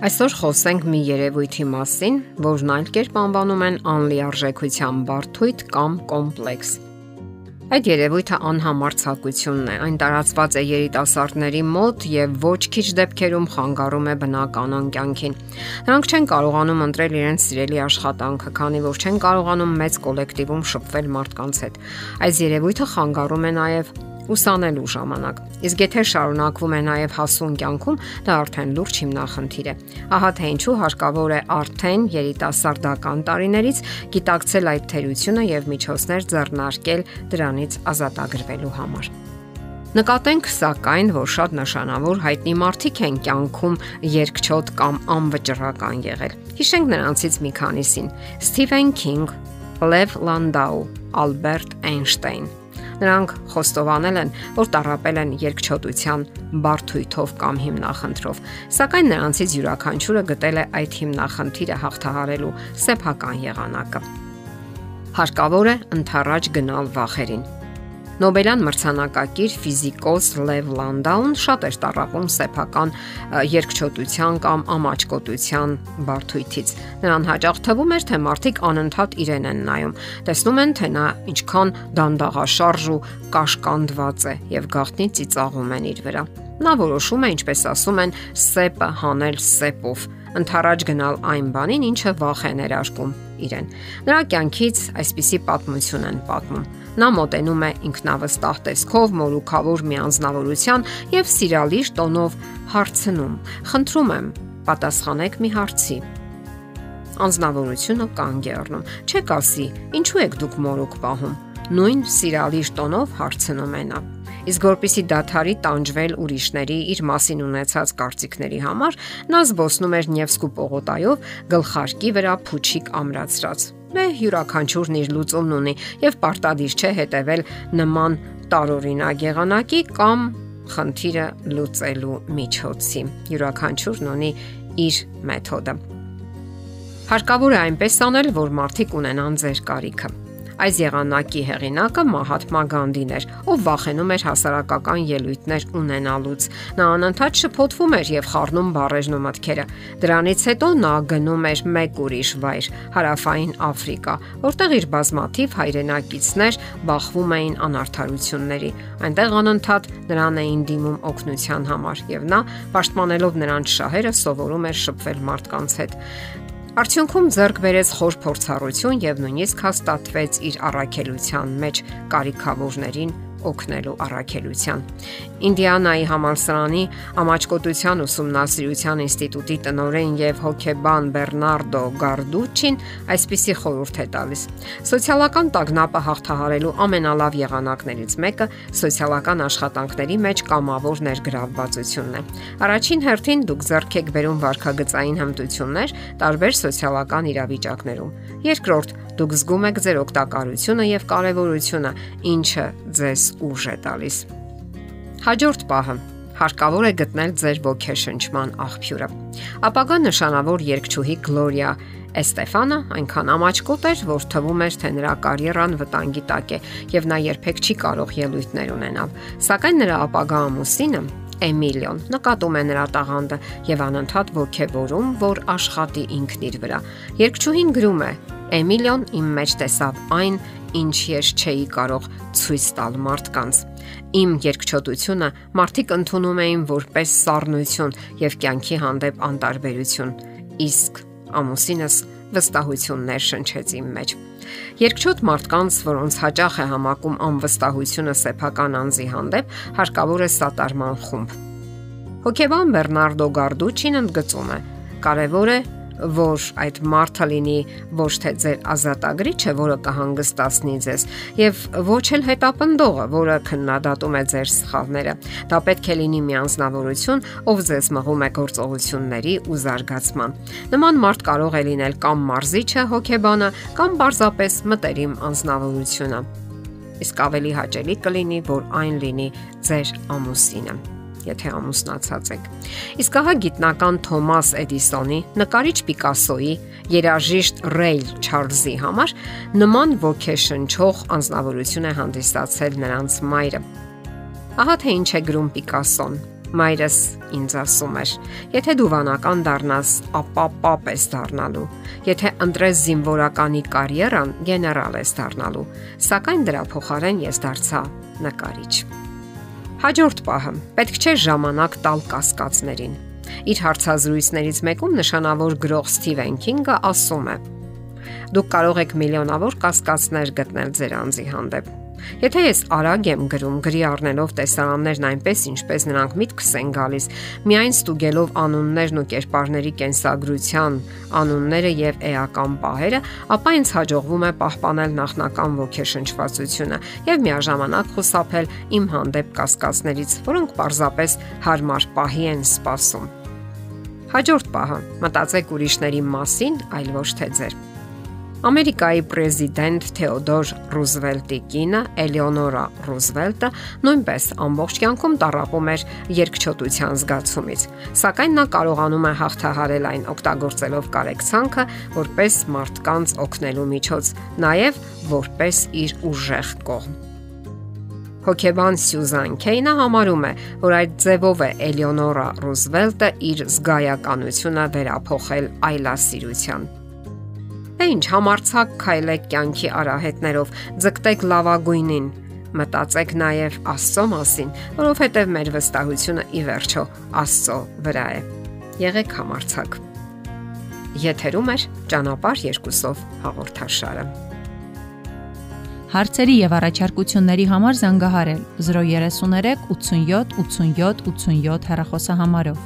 Այսօր խոսենք մի երևույթի մասին, որն այլ կերպ անվանում են անլիարժեքության բարդույթ կամ կոմպլեքս։ Այդ երևույթը անհամարցակությունն է։ Այն տարածված է երիտասարդների մոտ եւ ոչ քիչ դեպքերում խանգարում է բնականon կյանքին։ Նրանք չեն կարողանում ընտրել իրենց սիրելի աշխատանքը, քանի որ չեն կարողանում մեծ կոլեկտիվում շփվել մարդկանց հետ։ Այս երևույթը խանգարում է նաեւ ուսանելու ժամանակ։ Իսկ եթե շարունակվում է նաև հասուն կյանքում, դա արդեն լուրջ հիմնախնդիր է։ Ահա թե ինչու հարկավոր է արդեն երիտասարդական տարիներից գիտակցել այդ թերությունը եւ միջոցներ ձեռնարկել դրանից ազատագրվելու համար։ Նկատենք սակայն, որ շատ նշանավոր հայտնի մարդիկ են կյանքում երկչոտ կամ անվճռական եղել։ Հիշենք նրանցից մի քանիսին. Սթիվեն Քինգ, Լև Լանդաու, Ալբերտ Էյնշտեյն Նրանք խոստովանել են, որ տարապել են երկչոտության բարթույթով կամ հիմնախնդրով, սակայն նրանցից յուրաքանչյուրը գտել է այդ հիմնախնդիրը հաղթահարելու սեփական եղանակը։ Հարկավոր է ընթառաջ գնալ վախերին Նոբելյան մրցանակակիր ֆիզիկոս Լև Լանդաուն շատ էր տարապում սեփական երկչոտության կամ ամաչկոտության բարդույթից։ Նրան հաճախ թվում էր, թե մարդիկ անընդհատ իրեն են նայում, տեսնում են, թե նա ինչքան դանդաղաշարժ ու կաշկանդված է եւ գաղտնի ծիծաղում են իր վրա։ Նա որոշում է, ինչպես ասում են, սեպը հանել սեպով, ընթառաջ գնալ այն բանին, ինչը վախ է ներարկում իրեն։ Նրա կյանքից այսպիսի պատմություն են պատմում Նա մոտենում է ինքնավստահ տեսքով մորուքավոր մի անznավորության եւ սիրալիր տոնով հարցնում. «Խնդրում եմ, պատասխանեք մի հարցի»։ Անznավորությունը կանգ է առնում։ Չեք ասի, ինչու եք դուք մորուք պահում։ Նույն սիրալիր տոնով հարցնում է նա։ Իսկ որpիսի դաթարի տանջվել ուրիշների իր մասին ունեցած կարծիքների համար, նա զբոսնում էր Նևսկու պողոտայով գլխարկի վրա փուչիկ ամրացրած Դե յուրաքանչյուրն իր լուծումն ունի եւ պարտադիր չէ հետեւել նման տարօրինակ եղանակի կամ խնդիրը լուծելու միջոցի։ Յուրաքանչյուրն ունի իր մեթոդը։ Հարկավոր է այնպես անել, որ մարդիկ ունենան ձեր կարիքը։ Այս եղանակի հեղինակը Մահատմա Գանդին էր, ով վախենում էր հասարակական ելույթներ ունենալուց։ Նա անընդհատ շփոթվում էր եւ խառնում բարեժն ու մտքերը։ Դրանից հետո նա գնում էր մեկ ուրիշ վայր՝ հարավային Աֆրիկա, որտեղ իր բազմաթիվ հայրենակիցներ բախվում էին անարթարությունների։ Այնտեղ անընդհատ նրան էին դիմում օգնության համար եւ նա պաշտպանելով նրանց շահերը սովորում էր շփվել մարդկանց հետ։ Արդյունքում ձեռք բերեց խոր փորձառություն եւ նույնիսկ հաստատվեց իր առաքելության մեջ կարիքավորներին օգնելու առաքելության։ Ինդիանայի համալսարանի ամաչկոտության ուսումնասիրության ինստիտուտի տնօրեն եւ հոկեբան Բեռնարդո Գարդուչին այսպիսի խորհուրդ է տալիս. Սոցիալական տագնապը հաղթահարելու ամենալավ եղանակներից մեկը սոցիալական աշխատանքների մեջ կամավոր ներգրավվածությունն է։ Առաջին հերթին դուք ձեռք եք բերում վարքագծային հմտություններ տարբեր սոցիալական իրավիճակներում։ Երկրորդ, դուք զգում եք ձեր օգտակարությունը եւ կարեւորությունը, ինչը ձեզ ուժ է տալիս։ Հաջորդ պահը հարկավոր է գտնել ձեր ոգեշնչման աղբյուրը։ Ապագա նշանավոր երկչուհի Գլորիա Էստեֆանը այնքան ամաչկոտ էր, որ թվում էր, թե նրա կարիերան վտանգի տակ է եւ նա երբեք չի կարող ելույթներ ունենալ։ Սակայն նրա ապագա ամուսինը Էմիլիոն նկատում է նրա տաղանդը եւ անընդհատ ողջևորում, որ աշխատի ինքն իր վրա։ Երկչուհին գրում է. Էմիլիոն իմ մեջ տեսավ այն, ինչ ես չէի կարող ցույց տալ մարդկանց։ Իմ երկչոտությունը մարդիկ ընդունում էին որպես սառնություն եւ կյանքի հանդեպ անտարբերություն։ Իսկ ամուսինս վստահություններ շնչեց իմ մեջ։ Երկչոտ մարդկանց, որոնց հաճախ է համակում անվստահությունը սեփական անձի հանդեպ, հարկավոր է սատարման խումբ։ Հոկեբան Բեռնարդո Գարդուչին ընդգծում է. կարևոր է որ այդ մարդը լինի ոչ թե ձեր ազատագրիչը, որը կհանգստացնի ձեզ, եւ ոչ էլ հետապնդողը, որը քննադատում է ձեր սխալները։ Դա պետք է լինի մի անznավորություն, ով ձեզ մղում է գործողությունների ու զարգացման։ Նման մարդ կարող է լինել կամ մարզիչը, հոգեբանը, կամ պարզապես մտերիմ անznավորությունը իսկ ավելի հաճելի կլինի, որ այն լինի ձեր ամուսինը եթե ամուսնացած եք։ Իսկ ահա գիտնական Թոմաս Էդիսոնի, նկարիչ Պիկասոյի, երաժիշտ Ռեյ Չարլզի համար նման ոգեշնչող անznավորություն է հանդիսացել նրանց մայրը։ Ահա թե ինչ է գրում Պիկասոն։ Մայրս ինձ ասում էր. Եթե դու վանական դառնաս, ապա պապ ես դառնալու։ Եթե ընտրես զինվորականի կարիերան, գեներալ ես դառնալու։ Սակայն դրա փոխարեն ես դարձա նկարիչ։ Հաջորդ պահը՝ պետք չէ ժամանակ տալ կասկածներին։ Իր հարցազրույցներից մեկում նշանավոր գրող Սթիվեն Քինգը ասում է. Դուք կարող եք միլիոնավոր կասկածներ գտնել ձեր անձի հանդեպ, Եթե ես արագ եմ գրում, գրի առնելով տեսարաններն այնպես, ինչպես նրանք միտքս են գալիս, միայն ստուգելով անուններն ու կերպարների կենսագրության, անունները եւ էական պահերը, ապա ինձ հաջողվում է պահպանել նախնական ոգեշնչվածությունը եւ միաժամանակ խուսափել իմ հանդեպ կասկածներից, որոնք պարզապես հարմար պահի են սպասում։ Հաջորդ պահը՝ մտածեք ուրիշների մասին, այլ ոչ թե ձեր Ամերիկայի պրեզիդենտ Թեոդոր Ռուզվելտի կինը Էլեոնորա Ռուզվելտը նույնպես ամբողջ կյանքում տարապում էր երկչոտության զգացումից, սակայն նա կարողանում է հաղթահարել այն օգտագործելով կարեկցանքը որպես մարդկանց օգնելու միջոց, նաև որպես իր ուժեղ կողմ։ Հոկեբան Սյուզան Քեյնը համարում է, որ այդ ձևով է Էլեոնորա Ռուզվելտը իր զգայականությունը վերափոխել այլասիրության Թե ինչ համարցակ քայլեք կյանքի արահետներով, ձգտեք լավագույնին, մտածեք նաև Աստծո մասին, որովհետև մեր վստահությունը ի վերջո Աստծո վրա է։ Եղեք համարցակ։ Եթերում է ճանապարհ երկուսով հաղորդաշարը։ Հարցերի եւ առաջարկությունների համար զանգահարել 033 87 87 87 հեռախոսահամարով։